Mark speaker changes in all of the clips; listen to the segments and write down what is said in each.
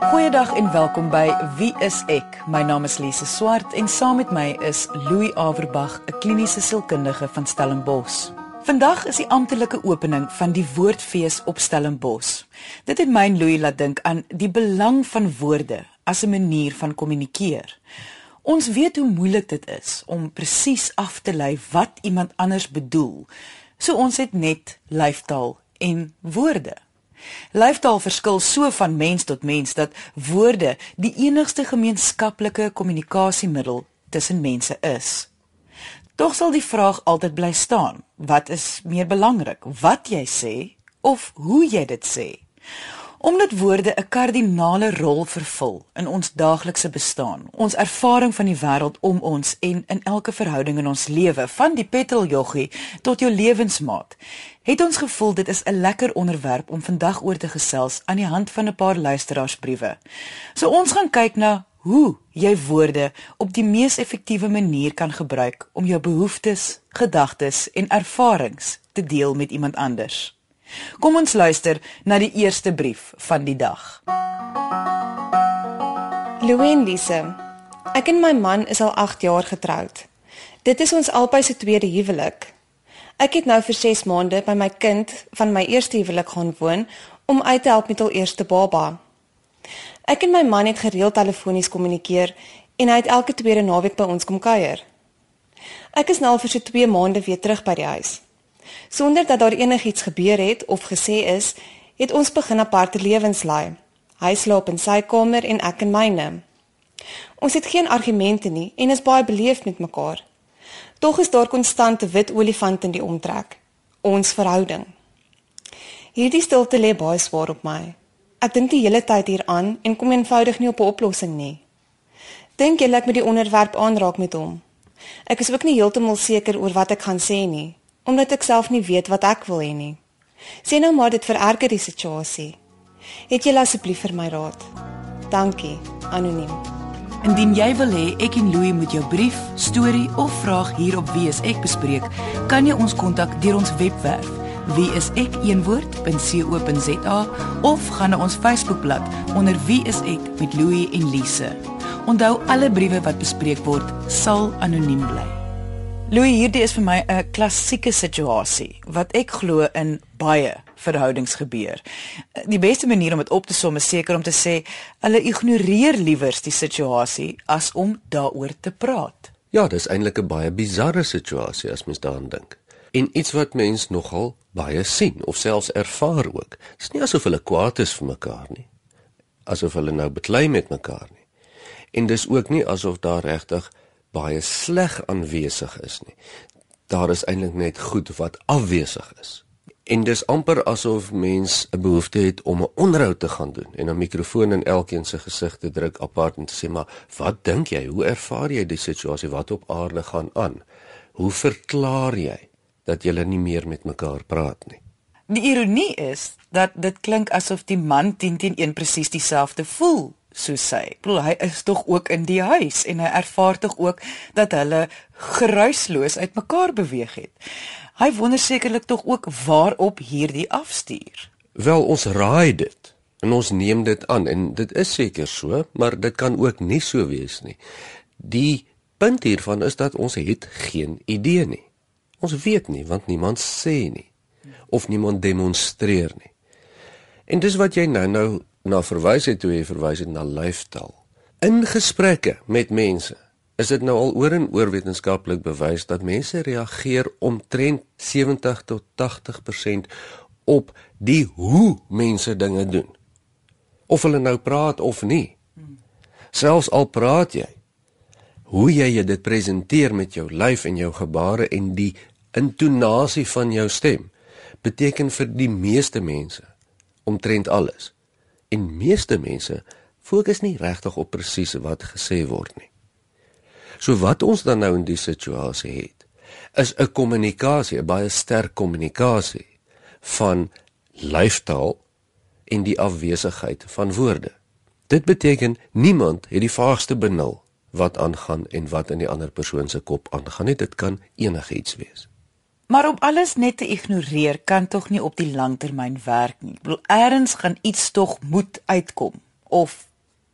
Speaker 1: Goeiedag en welkom by Wie is ek? My naam is Lise Swart en saam met my is Louis Averbag, 'n kliniese sielkundige van Stellenbosch. Vandag is die amptelike opening van die Woordfees op Stellenbosch. Dit het my en Louis laat dink aan die belang van woorde as 'n manier van kommunikeer. Ons weet hoe moeilik dit is om presies af te lei wat iemand anders bedoel. So ons het net lyftaal en woorde. Lyftaal verskil so van mens tot mens dat woorde die enigste gemeenskaplike kommunikasiemiddel tussen mense is. Tog sal die vraag altyd bly staan: wat is meer belangrik, wat jy sê of hoe jy dit sê? Omdat woorde 'n kardinale rol vervul in ons daaglikse bestaan, ons ervaring van die wêreld om ons en in elke verhouding in ons lewe, van die petroljoggie tot jou lewensmaat, het ons gevoel dit is 'n lekker onderwerp om vandag oor te gesels aan die hand van 'n paar luisteraarsbriewe. So ons gaan kyk na hoe jy woorde op die mees effektiewe manier kan gebruik om jou behoeftes, gedagtes en ervarings te deel met iemand anders. Kom ons luister na die eerste brief van die dag.
Speaker 2: Louwen Lise. Ek en my man is al 8 jaar getroud. Dit is ons albei se tweede huwelik. Ek het nou vir 6 maande by my kind van my eerste huwelik gaan woon om uit te help met hul eerste baba. Ek en my man het gereeld telefonies kommunikeer en hy het elke tweede naweek by ons kom kuier. Ek is nou al vir so 2 maande weer terug by die huis. Sonder dat daar enigiets gebeur het of gesê is, het ons begin aparte lewens lei. Hy slaap in sy kamer en ek in myne. Ons het geen argumente nie en is baie beleefd met mekaar. Tog is daar konstante wit olifant in die omtrek. Ons verhouding. Hierdie stilte lê baie swaar op my. Ek dink die hele tyd hieraan en kom eenvoudig nie op 'n oplossing nie. Dink jy ek moet die onderwerp aanraak met hom? Ek is ook nie heeltemal seker oor wat ek gaan sê nie omdat ek self nie weet wat ek wil hê nie. Sê nou maar dit vererger die situasie. Het jy asseblief vir my raad? Dankie, anoniem.
Speaker 1: Indien jy wil hê ek en Louis moet jou brief, storie of vraag hier op Wie is ek bespreek, kan jy ons kontak deur ons webwerf wieisek.co.za of gaan na ons Facebookblad onder Wie is ek met Louis en Lise. Onthou alle briewe wat bespreek word sal anoniem bly. Louis, hierdie is vir my 'n klassieke situasie wat ek glo in baie verhoudings gebeur. Die beste manier om dit op te som is seker om te sê hulle ignoreer liewers die situasie as om daaroor te praat.
Speaker 3: Ja, dis eintlik 'n baie bizarre situasie as mens daaraan dink. En iets wat mens nogal baie sien of selfs ervaar ook. Dis nie asof hulle kwaad is vir mekaar nie. Asof hulle nou beklei met mekaar nie. En dis ook nie asof daar regtig baie sleg aanwesig is nie. Daar is eintlik net goed wat afwesig is. En dis amper asof mens 'n behoefte het om 'n onderhoud te gaan doen en 'n mikrofoon in elkeen se gesig te druk apart en te sê maar wat dink jy? Hoe ervaar jy die situasie wat op aarde gaan aan? Hoe verklaar jy dat julle nie meer met mekaar praat nie?
Speaker 1: Die ironie is dat dit klink asof die man 10 teen 1 presies dieselfde voel soos sy. Ek bedoel hy is tog ook in die huis en hy ervaar tog ook dat hulle geruisloos uitmekaar beweeg het. Hy wonder sekerlik tog ook waarop hierdie afstuur.
Speaker 3: Wel ons raai dit en ons neem dit aan en dit is seker so, maar dit kan ook nie so wees nie. Die punt hiervan is dat ons het geen idee nie. Ons weet nie want niemand sê nie of niemand demonstreer nie. En dis wat jy nou nou na verwys het toe jy verwys het na lyfstaal. In gesprekke met mense is dit nou al oor en oor wetenskaplik bewys dat mense reageer omtrent 70 tot 80% op die hoe mense dinge doen. Of hulle nou praat of nie. Selfs al praat jy, hoe jy dit presenteer met jou lyf en jou gebare en die intonasie van jou stem beteken vir die meeste mense omtrent alles en meeste mense fokus nie regtig op presies wat gesê word nie. So wat ons dan nou in die situasie het, is 'n kommunikasie, 'n baie sterk kommunikasie van lyfstaal en die afwesigheid van woorde. Dit beteken niemand het die vaagste benul wat aangaan en wat in die ander persoon se kop aangaan nie. Dit kan enigiets wees.
Speaker 1: Maar om alles net te ignoreer kan tog nie op die langtermyn werk nie. Ek bedoel eers gaan iets tog moet uitkom of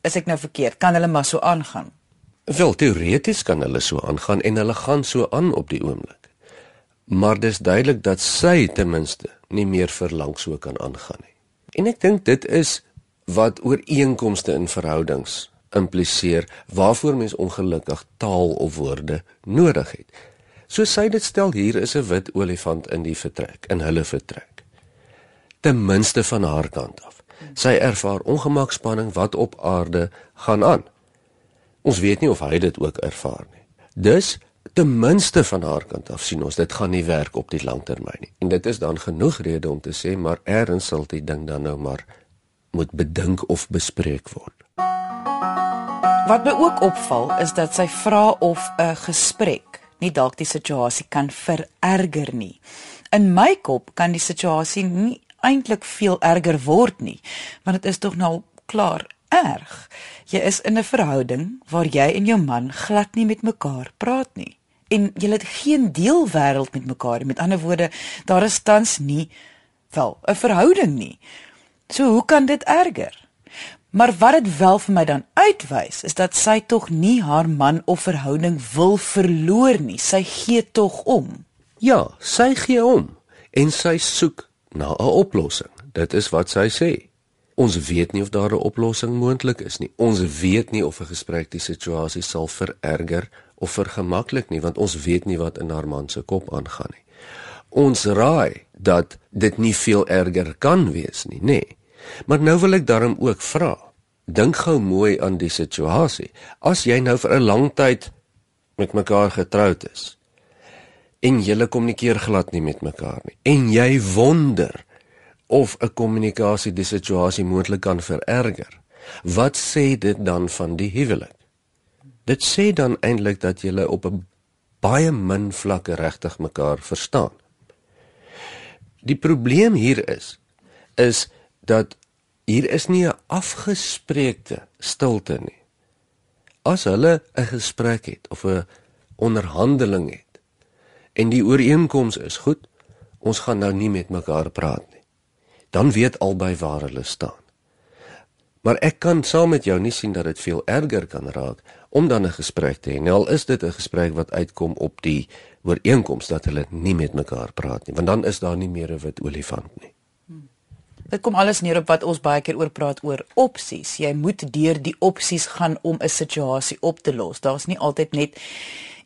Speaker 1: is ek nou verkeerd? Kan hulle maar so aangaan?
Speaker 3: Wel teoreties kan hulle so aangaan en hulle gaan so aan op die oomblik. Maar dis duidelik dat sy ten minste nie meer vir lank so kan aangaan nie. En ek dink dit is wat ooreenkomste in verhoudings impliseer waarvoor mens ongelukkig taal of woorde nodig het. So sy dit stel hier is 'n wit olifant in die vertrek, in hulle vertrek. Ten minste van haar kant af. Sy ervaar ongemakspanning wat op aarde gaan aan. Ons weet nie of hy dit ook ervaar nie. Dus ten minste van haar kant af sien ons dit gaan nie werk op die langtermyn nie. En dit is dan genoeg rede om te sê maar eers sal die ding dan nou maar moet bedink of bespreek word.
Speaker 1: Wat my ook opval is dat sy vra of 'n gesprek nie dalk die situasie kan vererger nie. In my kop kan die situasie nie eintlik veel erger word nie, want dit is tog nou klaar erg. Jy is in 'n verhouding waar jy en jou man glad nie met mekaar praat nie en jy het geen deel wêreld met mekaar nie. Met ander woorde, daar is tans nie wel 'n verhouding nie. So hoe kan dit erger? Maar wat dit wel vir my dan uitwys, is dat sy tog nie haar man of verhouding wil verloor nie. Sy gee tog om.
Speaker 3: Ja, sy gee om en sy soek na 'n oplossing. Dit is wat sy sê. Ons weet nie of daar 'n oplossing moontlik is nie. Ons weet nie of 'n gesprek die situasie sal vererger of vergemaklik nie, want ons weet nie wat in haar man se kop aangaan nie. Ons raai dat dit nie veel erger kan wees nie, nê. Nee. Maar nou wil ek daarom ook vra. Dink gou mooi aan die situasie. As jy nou vir 'n lang tyd met mekaar getroud is en julle kommunikeer glad nie met mekaar nie en jy wonder of 'n kommunikasie die situasie moontlik kan vererger. Wat sê dit dan van die huwelik? Dit sê dan eintlik dat julle op 'n baie min vlakke regtig mekaar verstaan. Die probleem hier is is dat hier is nie 'n afgespreekte stilte nie. As hulle 'n gesprek het of 'n onderhandeling het en die ooreenkoms is goed, ons gaan nou nie met mekaar praat nie. Dan weet albei waar hulle staan. Maar ek kan saam met jou nie sien dat dit veel erger kan raak om dan 'n gesprek te hê. Nou al is dit 'n gesprek wat uitkom op die ooreenkoms dat hulle nie met mekaar praat nie, want dan is daar nie meer 'n wit olifant nie.
Speaker 1: Dit kom alles neer op wat ons baie keer oor praat oor opsies. Jy moet deur die opsies gaan om 'n situasie op te los. Daar's nie altyd net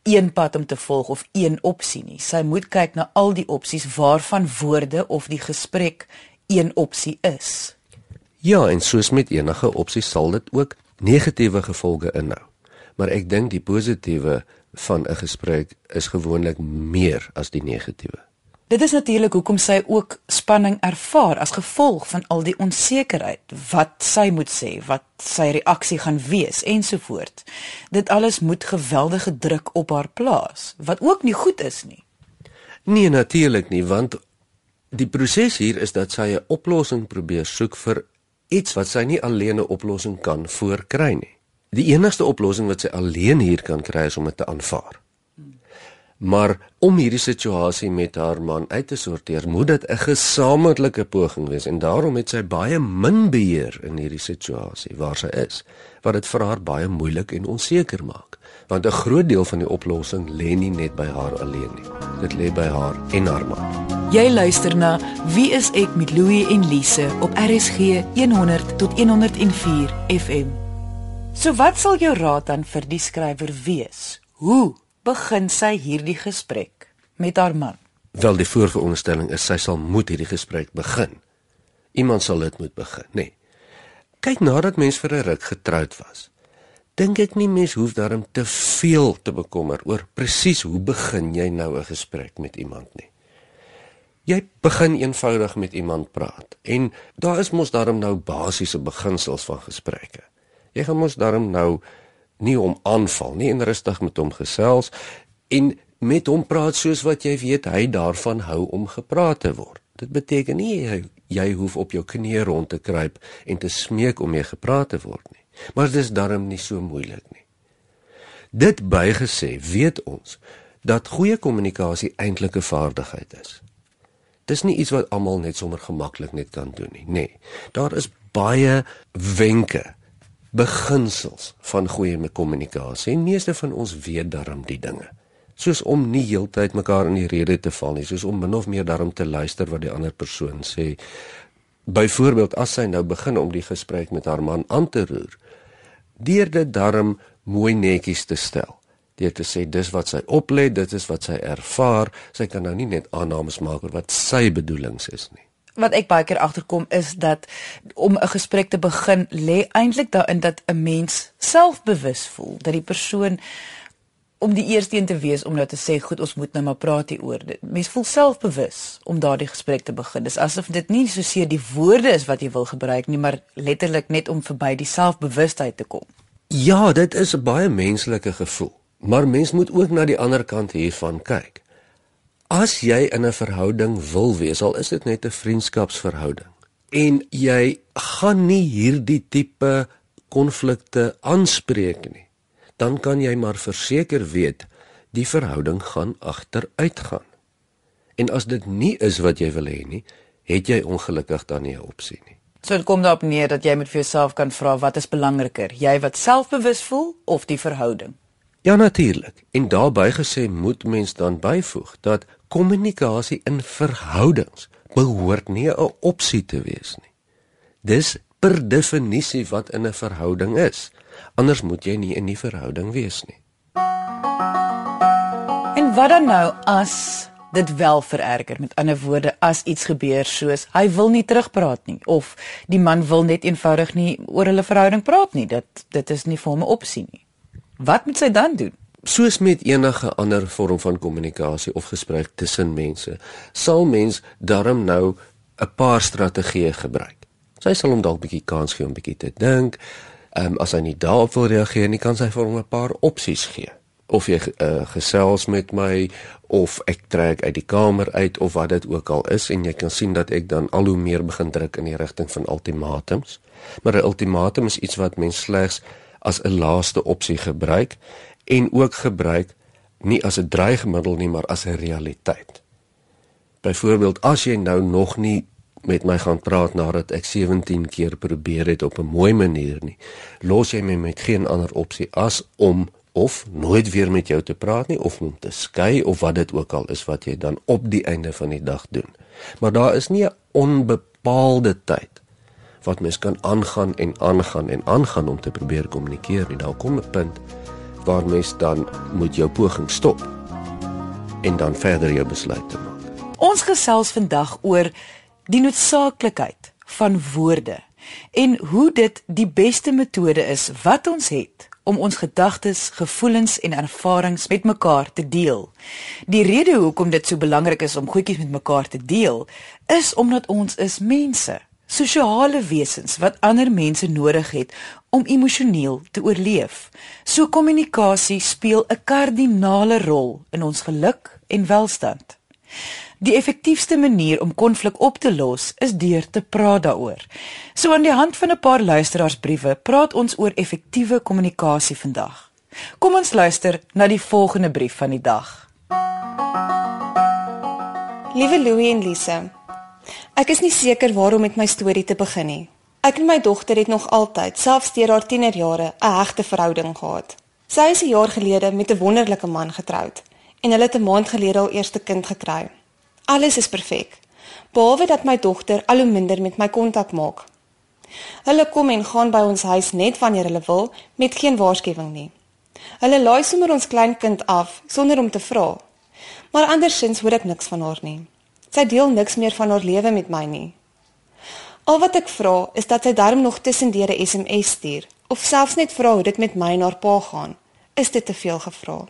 Speaker 1: een pad om te volg of een opsie nie. Sy moet kyk na al die opsies waarvan woorde of die gesprek een opsie is.
Speaker 3: Ja, en soos met enige opsie sal dit ook negatiewe gevolge inhou. Maar ek dink die positiewe van 'n gesprek is gewoonlik meer as die negatiewe.
Speaker 1: Dit is natuurlik hoekom sy ook spanning ervaar as gevolg van al die onsekerheid wat sy moet sê, wat sy reaksie gaan wees ensovoort. Dit alles moet geweldige druk op haar plaas, wat ook nie goed is nie.
Speaker 3: Nee, natuurlik nie, want die proses hier is dat sy 'n oplossing probeer soek vir iets wat sy nie alleen 'n oplossing kan voorkry nie. Die enigste oplossing wat sy alleen hier kan kry is om dit te aanvaar. Maar om hierdie situasie met haar man uit te sorteer, moet dit 'n gesamentlike poging wees en daarom het sy baie min beheer in hierdie situasie waar sy is, wat dit vir haar baie moeilik en onseker maak. Want 'n groot deel van die oplossing lê nie net by haar alleen nie. Dit lê by haar en haar man.
Speaker 1: Jy luister na Wie is ek met Louie en Lise op RSG 100 tot 104 FM. So wat sal jou raad dan vir die skrywer wees? Hoe begin sy hierdie gesprek met haar man?
Speaker 3: Wel die voorveronderstelling is sy sal moet hierdie gesprek begin. Iemand sal dit moet begin, nê. Nee. Kyk nadat mens vir 'n ruk getroud was. Dink ek nie mens hoef daarom te veel te bekommer oor presies hoe begin jy nou 'n gesprek met iemand nie. Jy begin eenvoudig met iemand praat en daar is mos daarom nou basiese beginsels van gesprekke. Jy gaan mos daarom nou nie om aanval nie en rustig met hom gesels en met hom praat soos wat jy weet hy daarvan hou om gepraat te word. Dit beteken nie jy, jy hoef op jou knieë rond te kruip en te smeek om mee gepraat te word nie. Maar dit is darm nie so moeilik nie. Dit bygesê, weet ons dat goeie kommunikasie eintlik 'n vaardigheid is. Dis nie iets wat almal net sommer gemaklik net kan doen nie. Nee. Daar is baie wenke beginsels van goeie kommunikasie. En meeste van ons weet daarom die dinge. Soos om nie heeltyd mekaar in die rede te val nie, soos om min of meer daarom te luister wat die ander persoon sê. Byvoorbeeld as sy nou begin om die gesprek met haar man aan te roer, deur dit daarom mooi netjies te stel. Deur te sê dis wat sy oplet, dit is wat sy ervaar, sy kan nou nie net aannames maak oor wat sy bedoelings is nie
Speaker 1: wat ek baie keer agterkom is dat om 'n gesprek te begin lê eintlik daarin dat 'n mens selfbewus voel dat die persoon om die eerste een te wees om nou te sê goed ons moet nou maar praat hieroor. Mens voel selfbewus om daardie gesprek te begin. Dis asof dit nie so seer die woorde is wat jy wil gebruik nie, maar letterlik net om verby die selfbewustheid te kom.
Speaker 3: Ja, dit is 'n baie menslike gevoel. Maar mens moet ook na die ander kant hiervan kyk. As jy in 'n verhouding wil wees, al is dit net 'n vriendskapsverhouding, en jy gaan nie hierdie tipe konflikte aanspreek nie, dan kan jy maar verseker weet die verhouding gaan agteruit gaan. En as dit nie is wat jy wil hê nie, het jy ongelukkig dan nie 'n opsie nie.
Speaker 1: So dit kom daarop neer dat jy met vir jouself kan vra wat is belangriker, jy wat selfbewus voel of die verhouding?
Speaker 3: Ja natuurlik. En daarbey gesê moet mens dan byvoeg dat kommunikasie in verhoudings behoort nie 'n opsie te wees nie. Dis per definisie wat in 'n verhouding is. Anders moet jy nie in 'n verhouding wees nie.
Speaker 1: En wat dan nou as dit wel vererger? Met ander woorde, as iets gebeur soos hy wil nie terugpraat nie of die man wil net eenvoudig nie oor hulle verhouding praat nie, dit dit is nie vir hom 'n opsie nie. Wat moet sy dan doen?
Speaker 3: Soos met enige ander vorm van kommunikasie of gesprek tussen mense, sal mens darm nou 'n paar strategieë gebruik. Sy sal hom dalk bietjie kans gee om bietjie te dink. Ehm um, as hy nie daarop wil reageer nie, kan sy vir hom 'n paar opsies gee. Of jy uh, gesels met my of ek trek uit die kamer uit of wat dit ook al is en jy kan sien dat ek dan al hoe meer begin druk in die rigting van ultimatums. Maar 'n ultimatum is iets wat mens slegs as 'n laaste opsie gebruik en ook gebruik nie as 'n dreigmiddel nie, maar as 'n realiteit. Byvoorbeeld as jy nou nog nie met my gaan praat nadat ek 17 keer probeer het op 'n mooi manier nie, los jy my met geen ander opsie as om of nooit weer met jou te praat nie of om te skei of wat dit ook al is wat jy dan op die einde van die dag doen. Maar daar is nie 'n onbepaalde tyd wat mens kan aangaan en aangaan en aangaan om te probeer kommunikeer nie. Daar kom 'n punt waar mens dan moet jou poging stop en dan verder jou besluit te maak.
Speaker 1: Ons gesels vandag oor die noodsaaklikheid van woorde en hoe dit die beste metode is wat ons het om ons gedagtes, gevoelens en ervarings met mekaar te deel. Die rede hoekom dit so belangrik is om goedjies met mekaar te deel, is omdat ons is mense sosiale wesens wat ander mense nodig het om emosioneel te oorleef. So kommunikasie speel 'n kardinale rol in ons geluk en welstand. Die effektiefste manier om konflik op te los is deur te praat daaroor. So aan die hand van 'n paar luisteraarsbriewe praat ons oor effektiewe kommunikasie vandag. Kom ons luister na die volgende brief van die dag.
Speaker 2: Liewe Louie en Lise, Ek is nie seker waar om met my storie te begin nie. Ek en my dogter het nog altyd, selfs deur haar tienerjare, 'n hegte verhouding gehad. Sy is 'n jaar gelede met 'n wonderlike man getroud en hulle het 'n maand gelede al eerste kind gekry. Alles is perfek, behalwe dat my dogter al hoe minder met my kontak maak. Hulle kom en gaan by ons huis net wanneer hulle wil, met geen waarskuwing nie. Hulle laai sommer ons klein kind af sonder om te vra. Maar andersins hoor ek niks van haar nie. Sy deel niks meer van haar lewe met my nie. Al wat ek vra is dat sy darm nog tussendeur 'n SMS stuur of selfs net vra hoe dit met my en haar pa gaan. Is dit te veel gevra?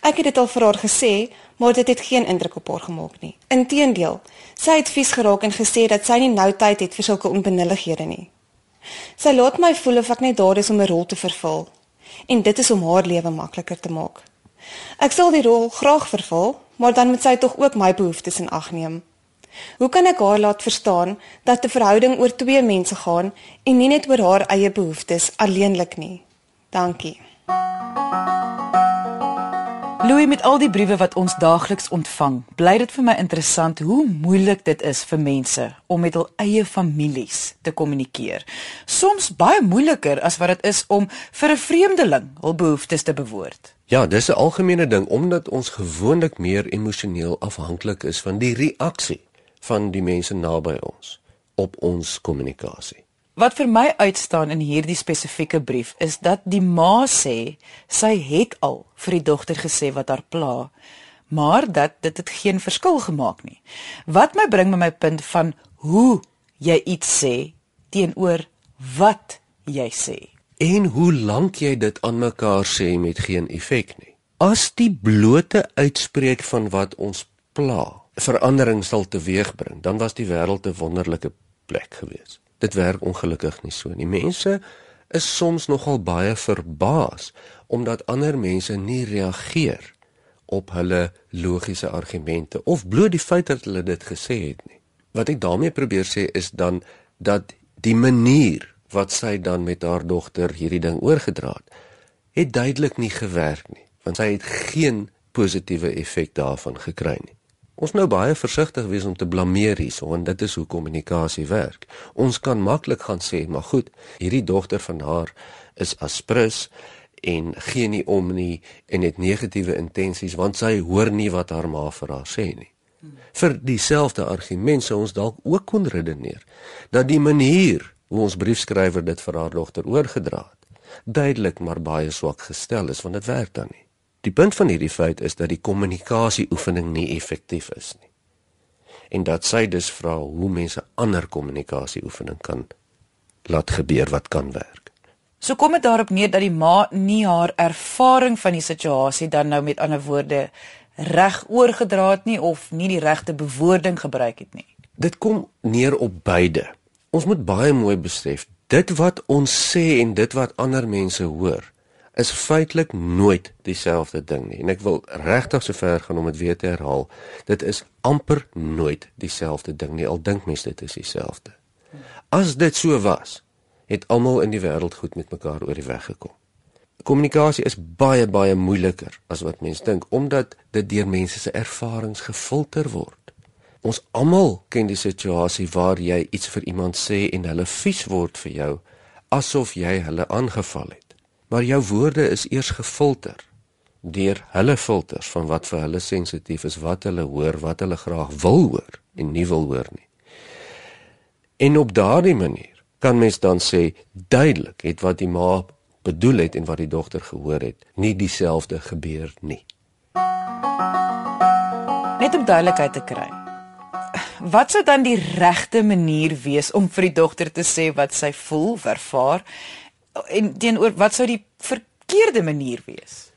Speaker 2: Ek het dit al vir haar gesê, maar dit het geen indruk op haar gemaak nie. Inteendeel, sy het vies geraak en gesê dat sy nie nou tyd het vir sulke onbenullighede nie. Sy laat my voel of ek net daar is om 'n rol te vervul en dit is om haar lewe makliker te maak. Ek sal die rol graag vervul, maar dan moet sy tog ook my behoeftes in ag neem. Hoe kan ek haar laat verstaan dat 'n verhouding oor twee mense gaan en nie net oor haar eie behoeftes alleenlik nie? Dankie.
Speaker 1: Louis met al die briewe wat ons daagliks ontvang, bly dit vir my interessant hoe moeilik dit is vir mense om met hul eie families te kommunikeer. Soms baie moeiliker as wat dit is om vir 'n vreemdeling hul behoeftes te bewoord.
Speaker 3: Ja, dis 'n algemene ding omdat ons gewoonlik meer emosioneel afhanklik is van die reaksie van die mense naby ons op ons kommunikasie.
Speaker 1: Wat vir my uitstaan in hierdie spesifieke brief is dat die ma sê sy het al vir die dogter gesê wat haar pla, maar dat dit het geen verskil gemaak nie. Wat my bring by my punt van hoe jy iets sê teenoor wat jy sê.
Speaker 3: En hoe lank jy dit aan mekaar sê met geen effek nie. As die blote uitspreek van wat ons pla verandering sal teweegbring, dan was die wêreld 'n wonderlike plek geweest dit werk ongelukkig nie so nie. Mense is soms nogal baie verbaas omdat ander mense nie reageer op hulle logiese argumente of bloot die feit dat hulle dit gesê het nie. Wat ek daarmee probeer sê is dan dat die manier wat sy dan met haar dogter hierdie ding oorgedra het, het duidelik nie gewerk nie, want sy het geen positiewe effek daarvan gekry nie. Ons nou baie versigtig wees om te blameer hierso want dit is hoe kommunikasie werk. Ons kan maklik gaan sê, maar goed, hierdie dogter van haar is aspres en gee nie om nie en het negatiewe intensies want sy hoor nie wat haar ma vir haar sê nie. Vir dieselfde argument sou ons dalk ook kon redeneer dat die manier hoe ons briefskrywer dit vir haar dogter oorgedra het, duidelik maar baie swak gestel is want dit werk dan nie. Die punt van hierdie feit is dat die kommunikasie oefening nie effektief is nie. En dat sy dus vra hoe mense ander kommunikasie oefening kan laat gebeur wat kan werk.
Speaker 1: So kom dit daarop neer dat die ma nie haar ervaring van die situasie dan nou met ander woorde reg oorgedra het nie of nie die regte bewoording gebruik het nie.
Speaker 3: Dit kom neer op beide. Ons moet baie mooi besef dit wat ons sê en dit wat ander mense hoor is feitelik nooit dieselfde ding nie. En ek wil regtig so ver gaan om dit weer te herhaal. Dit is amper nooit dieselfde ding nie. Al dink mense dit is dieselfde. As dit so was, het almal in die wêreld goed met mekaar oor die weg gekom. Kommunikasie is baie baie moeiliker as wat mense dink omdat dit deur mense se ervarings gefilter word. Ons almal ken die situasie waar jy iets vir iemand sê en hulle vies word vir jou asof jy hulle aangeval het maar jou woorde is eers gefilter deur hulle filters van wat vir hulle sensitief is, wat hulle hoor, wat hulle graag wil hoor en nie wil hoor nie. En op daardie manier kan mens dan sê duidelik het wat die ma bedoel het en wat die dogter gehoor het, nie dieselfde gebeur nie.
Speaker 1: Net om duidelikheid te kry. Wat sou dan die regte manier wees om vir die dogter te sê wat sy voel, ervaar en teenoor wat sou die verkeerde manier wees?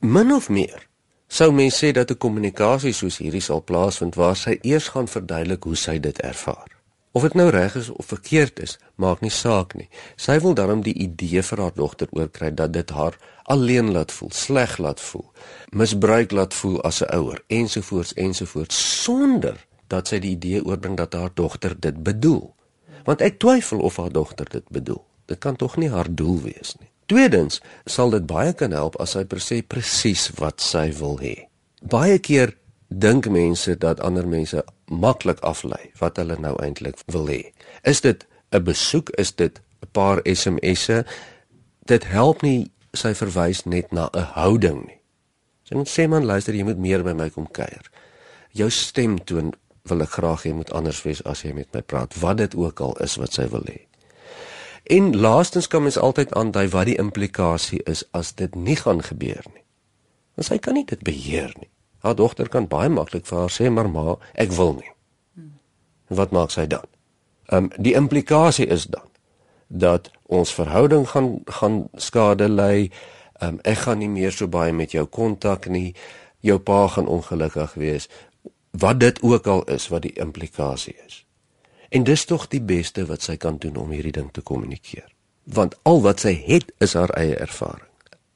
Speaker 3: Min of meer sou mens sê dat 'n kommunikasie soos hierdie sal plaasvind waar sy eers gaan verduidelik hoe sy dit ervaar. Of dit nou reg is of verkeerd is, maak nie saak nie. Sy wil daarom die idee vir haar dogter oorkry dat dit haar alleen laat voel, sleg laat voel, misbruik laat voel as 'n ouer ensovoorts ensovoorts sonder dat sy die idee oorbring dat haar dogter dit bedoel. Want ek twyfel of haar dogter dit bedoel. Dit kan tog nie haar doel wees nie. Tweedens sal dit baie kan help as sy presies presies wat sy wil hê. Baie keer dink mense dat ander mense maklik aflei wat hulle nou eintlik wil hê. Is dit 'n besoek, is dit 'n paar SMS'e? Dit help nie sy verwys net na 'n houding nie. Sy moet sê man, luister, jy moet meer by my kom kuier. Jou stem toon wil ek graag hê moet anders wees as jy met my praat, wat dit ook al is wat sy wil hê. En laastens kan mens altyd aandui wat die implikasie is as dit nie gaan gebeur nie. Want sy kan nie dit beheer nie. Haar dogter kan baie maklik vir haar sê maar ma, ek wil nie. En wat maak sy dan? Ehm um, die implikasie is dan dat ons verhouding gaan gaan skade ly. Ehm um, ek gaan nie meer so baie met jou kontak nie. Jou pa gaan ongelukkig wees. Wat dit ook al is wat die implikasie is. En dis tog die beste wat sy kan doen om hierdie ding te kommunikeer. Want al wat sy het is haar eie ervaring.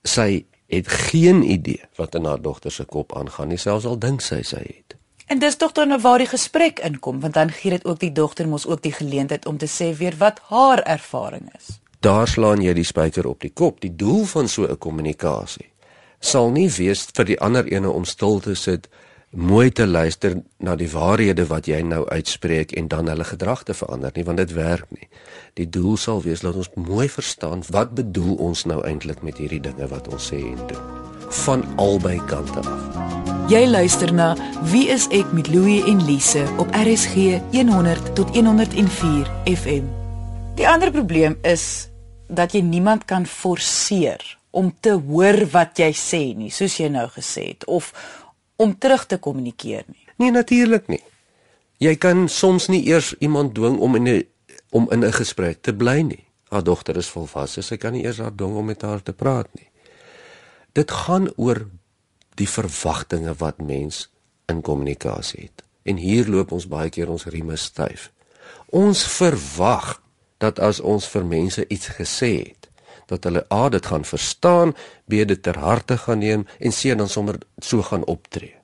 Speaker 3: Sy het geen idee wat in haar dogter se kop aangaan nie, selfs al dink sy sy het.
Speaker 1: En dis tog dan waar die gesprek inkom, want dan gee dit ook die dogter mos ook die geleentheid om te sê weer wat haar ervaring is.
Speaker 3: Daar slaan jy die spyker op die kop. Die doel van so 'n kommunikasie sal nie wees vir die ander ene om stil te sit mooi te luister na die waarhede wat jy nou uitspreek en dan hulle gedrag te verander nie want dit werk nie. Die doel sal wees dat ons mooi verstaan wat bedoel ons nou eintlik met hierdie dinge wat ons sê en doen van albei kante af.
Speaker 1: Jy luister na Wie is ek met Louie en Lise op RSG 100 tot 104 FM. Die ander probleem is dat jy niemand kan forceer om te hoor wat jy sê nie, soos jy nou gesê het of om terug te kommunikeer nie.
Speaker 3: Nee, natuurlik nie. Jy kan soms nie eers iemand dwing om in 'n om in 'n gesprek te bly nie. Haar dogter is volwasse, sy kan nie eers haar dwing om met haar te praat nie. Dit gaan oor die verwagtinge wat mens in kommunikasie het. En hier loop ons baie keer ons rieme styf. Ons verwag dat as ons vir mense iets gesê het, dat hulle A dit gaan verstaan, B dit ter harte gaan neem en C dan sommer so gaan optree.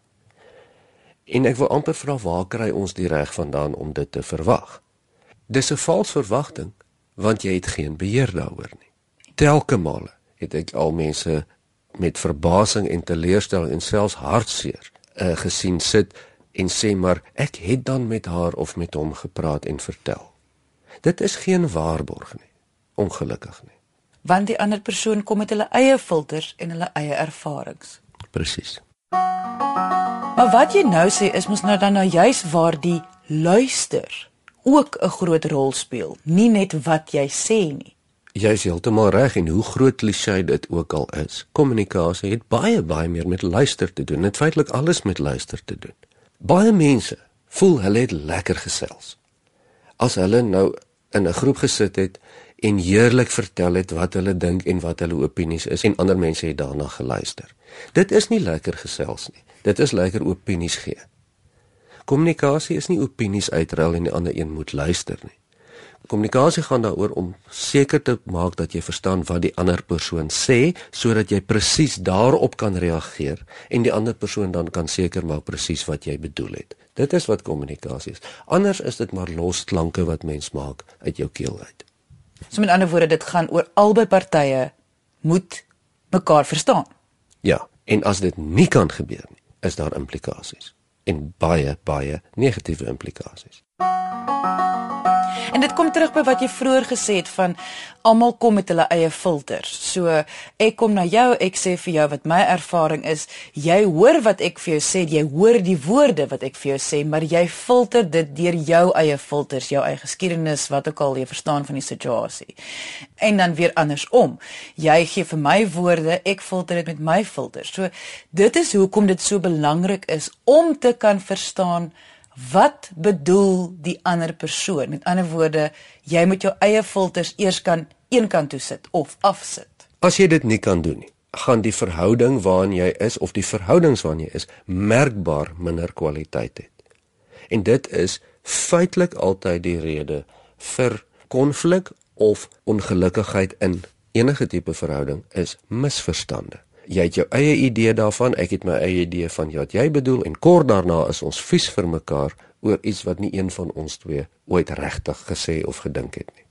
Speaker 3: En ek wil amper vra waar kry ons die reg vandaan om dit te verwag? Dis 'n vals verwagting want jy het geen beheer daaroor nie. Telke male het ek al mense met verbasing en teleurstelling en selfs hartseer uh, gesien sit en sê maar ek het dan met haar of met hom gepraat en vertel. Dit is geen waarborg nie. Ongelukkig nie
Speaker 1: want die ander persoon kom met hulle eie filters en hulle eie ervarings.
Speaker 3: Presies.
Speaker 1: Maar wat jy nou sê is mos nou dan nou juis waar die luister ook 'n groot rol speel, nie net wat jy sê nie.
Speaker 3: Jy is heeltemal reg en hoe groot klise dit ook al is. Kommunikasie het baie baie meer met luister te doen. Dit feitelik alles met luister te doen. Baie mense voel hulle het lekker gesels. As hulle nou in 'n groep gesit het en heerlik vertel het wat hulle dink en wat hulle opinies is en ander mense het daarna geluister. Dit is nie lekker gesels nie. Dit is lekker opinies gee. Kommunikasie is nie opinies uitruil en die ander een moet luister nie. Kommunikasie gaan daaroor om seker te maak dat jy verstaan wat die ander persoon sê sodat jy presies daarop kan reageer en die ander persoon dan kan seker maak presies wat jy bedoel het. Dit is wat kommunikasie is. Anders is dit maar los klanke wat mens maak uit jou keel uit.
Speaker 1: So met ander woorde, dit gaan oor albei partye moet mekaar verstaan.
Speaker 3: Ja, en as dit nie kan gebeur nie, is daar implikasies en baie baie negatiewe implikasies.
Speaker 1: En dit kom terug by wat jy vroeër gesê het van almal kom met hulle eie filters. So ek kom na jou, ek sê vir jou wat my ervaring is. Jy hoor wat ek vir jou sê, jy hoor die woorde wat ek vir jou sê, maar jy filter dit deur jou eie filters, jou eie geskiedenis, wat ook al jy verstaan van die situasie. En dan weer andersom. Jy gee vir my woorde, ek filter dit met my filters. So dit is hoekom dit so belangrik is om te kan verstaan wat bedoel die ander persoon? Met ander woorde, jy moet jou eie filters eers kan eenkant toe sit of afsit.
Speaker 3: As jy dit nie kan doen nie, gaan die verhouding waarin jy is of die verhoudings waarin jy is merkbaar minder kwaliteit hê. En dit is feitelik altyd die rede vir konflik of ongelukkigheid in enige tipe verhouding is misverstande jy het jou eie idee daarvan, ek het my eie idee van wat jy bedoel en kort daarna is ons vies vir mekaar oor iets wat nie een van ons twee ooit regtig gesê of gedink het nie.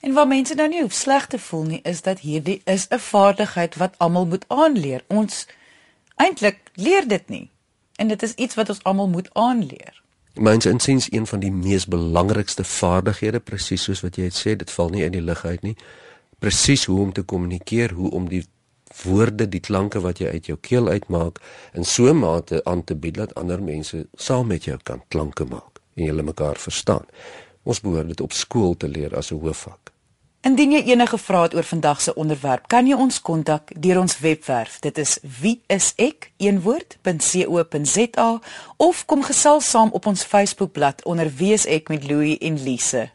Speaker 1: En wat mense nou nie hoef sleg te voel nie, is dat hierdie is 'n vaardigheid wat almal moet aanleer. Ons eintlik leer dit nie. En dit is iets wat ons almal moet aanleer.
Speaker 3: Myns insiens een van die mees belangrikste vaardighede presies soos wat jy het sê, dit val nie uit die lug uit nie. Presies hoe om te kommunikeer, hoe om die woorde, die klanke wat jy uit jou keel uitmaak in so 'n mate aan te bied dat ander mense saam met jou kan klanke maak en julle mekaar verstaan. Ons behoort dit op skool te leer as 'n hoofvak.
Speaker 1: Indien jy enige vrae het oor vandag se onderwerp, kan jy ons kontak deur ons webwerf. Dit is wieisek.co.za of kom gesels saam op ons Facebookblad onder wieisek met Louie en Lise.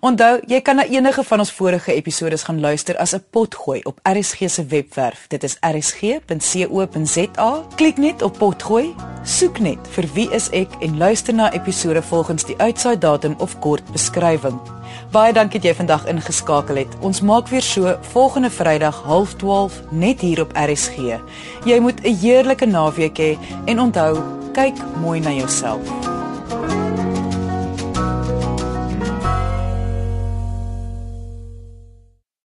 Speaker 1: Onthou, jy kan na enige van ons vorige episode gaan luister as 'n potgooi op RSG se webwerf. Dit is rsg.co.za. Klik net op potgooi, soek net vir wie is ek en luister na episode volgens die uitsaai datum of kort beskrywing. Baie dankie dat jy vandag ingeskakel het. Ons maak weer so volgende Vrydag 12:30 net hier op RSG. Jy moet 'n heerlike naweek hê en onthou, kyk mooi na jouself.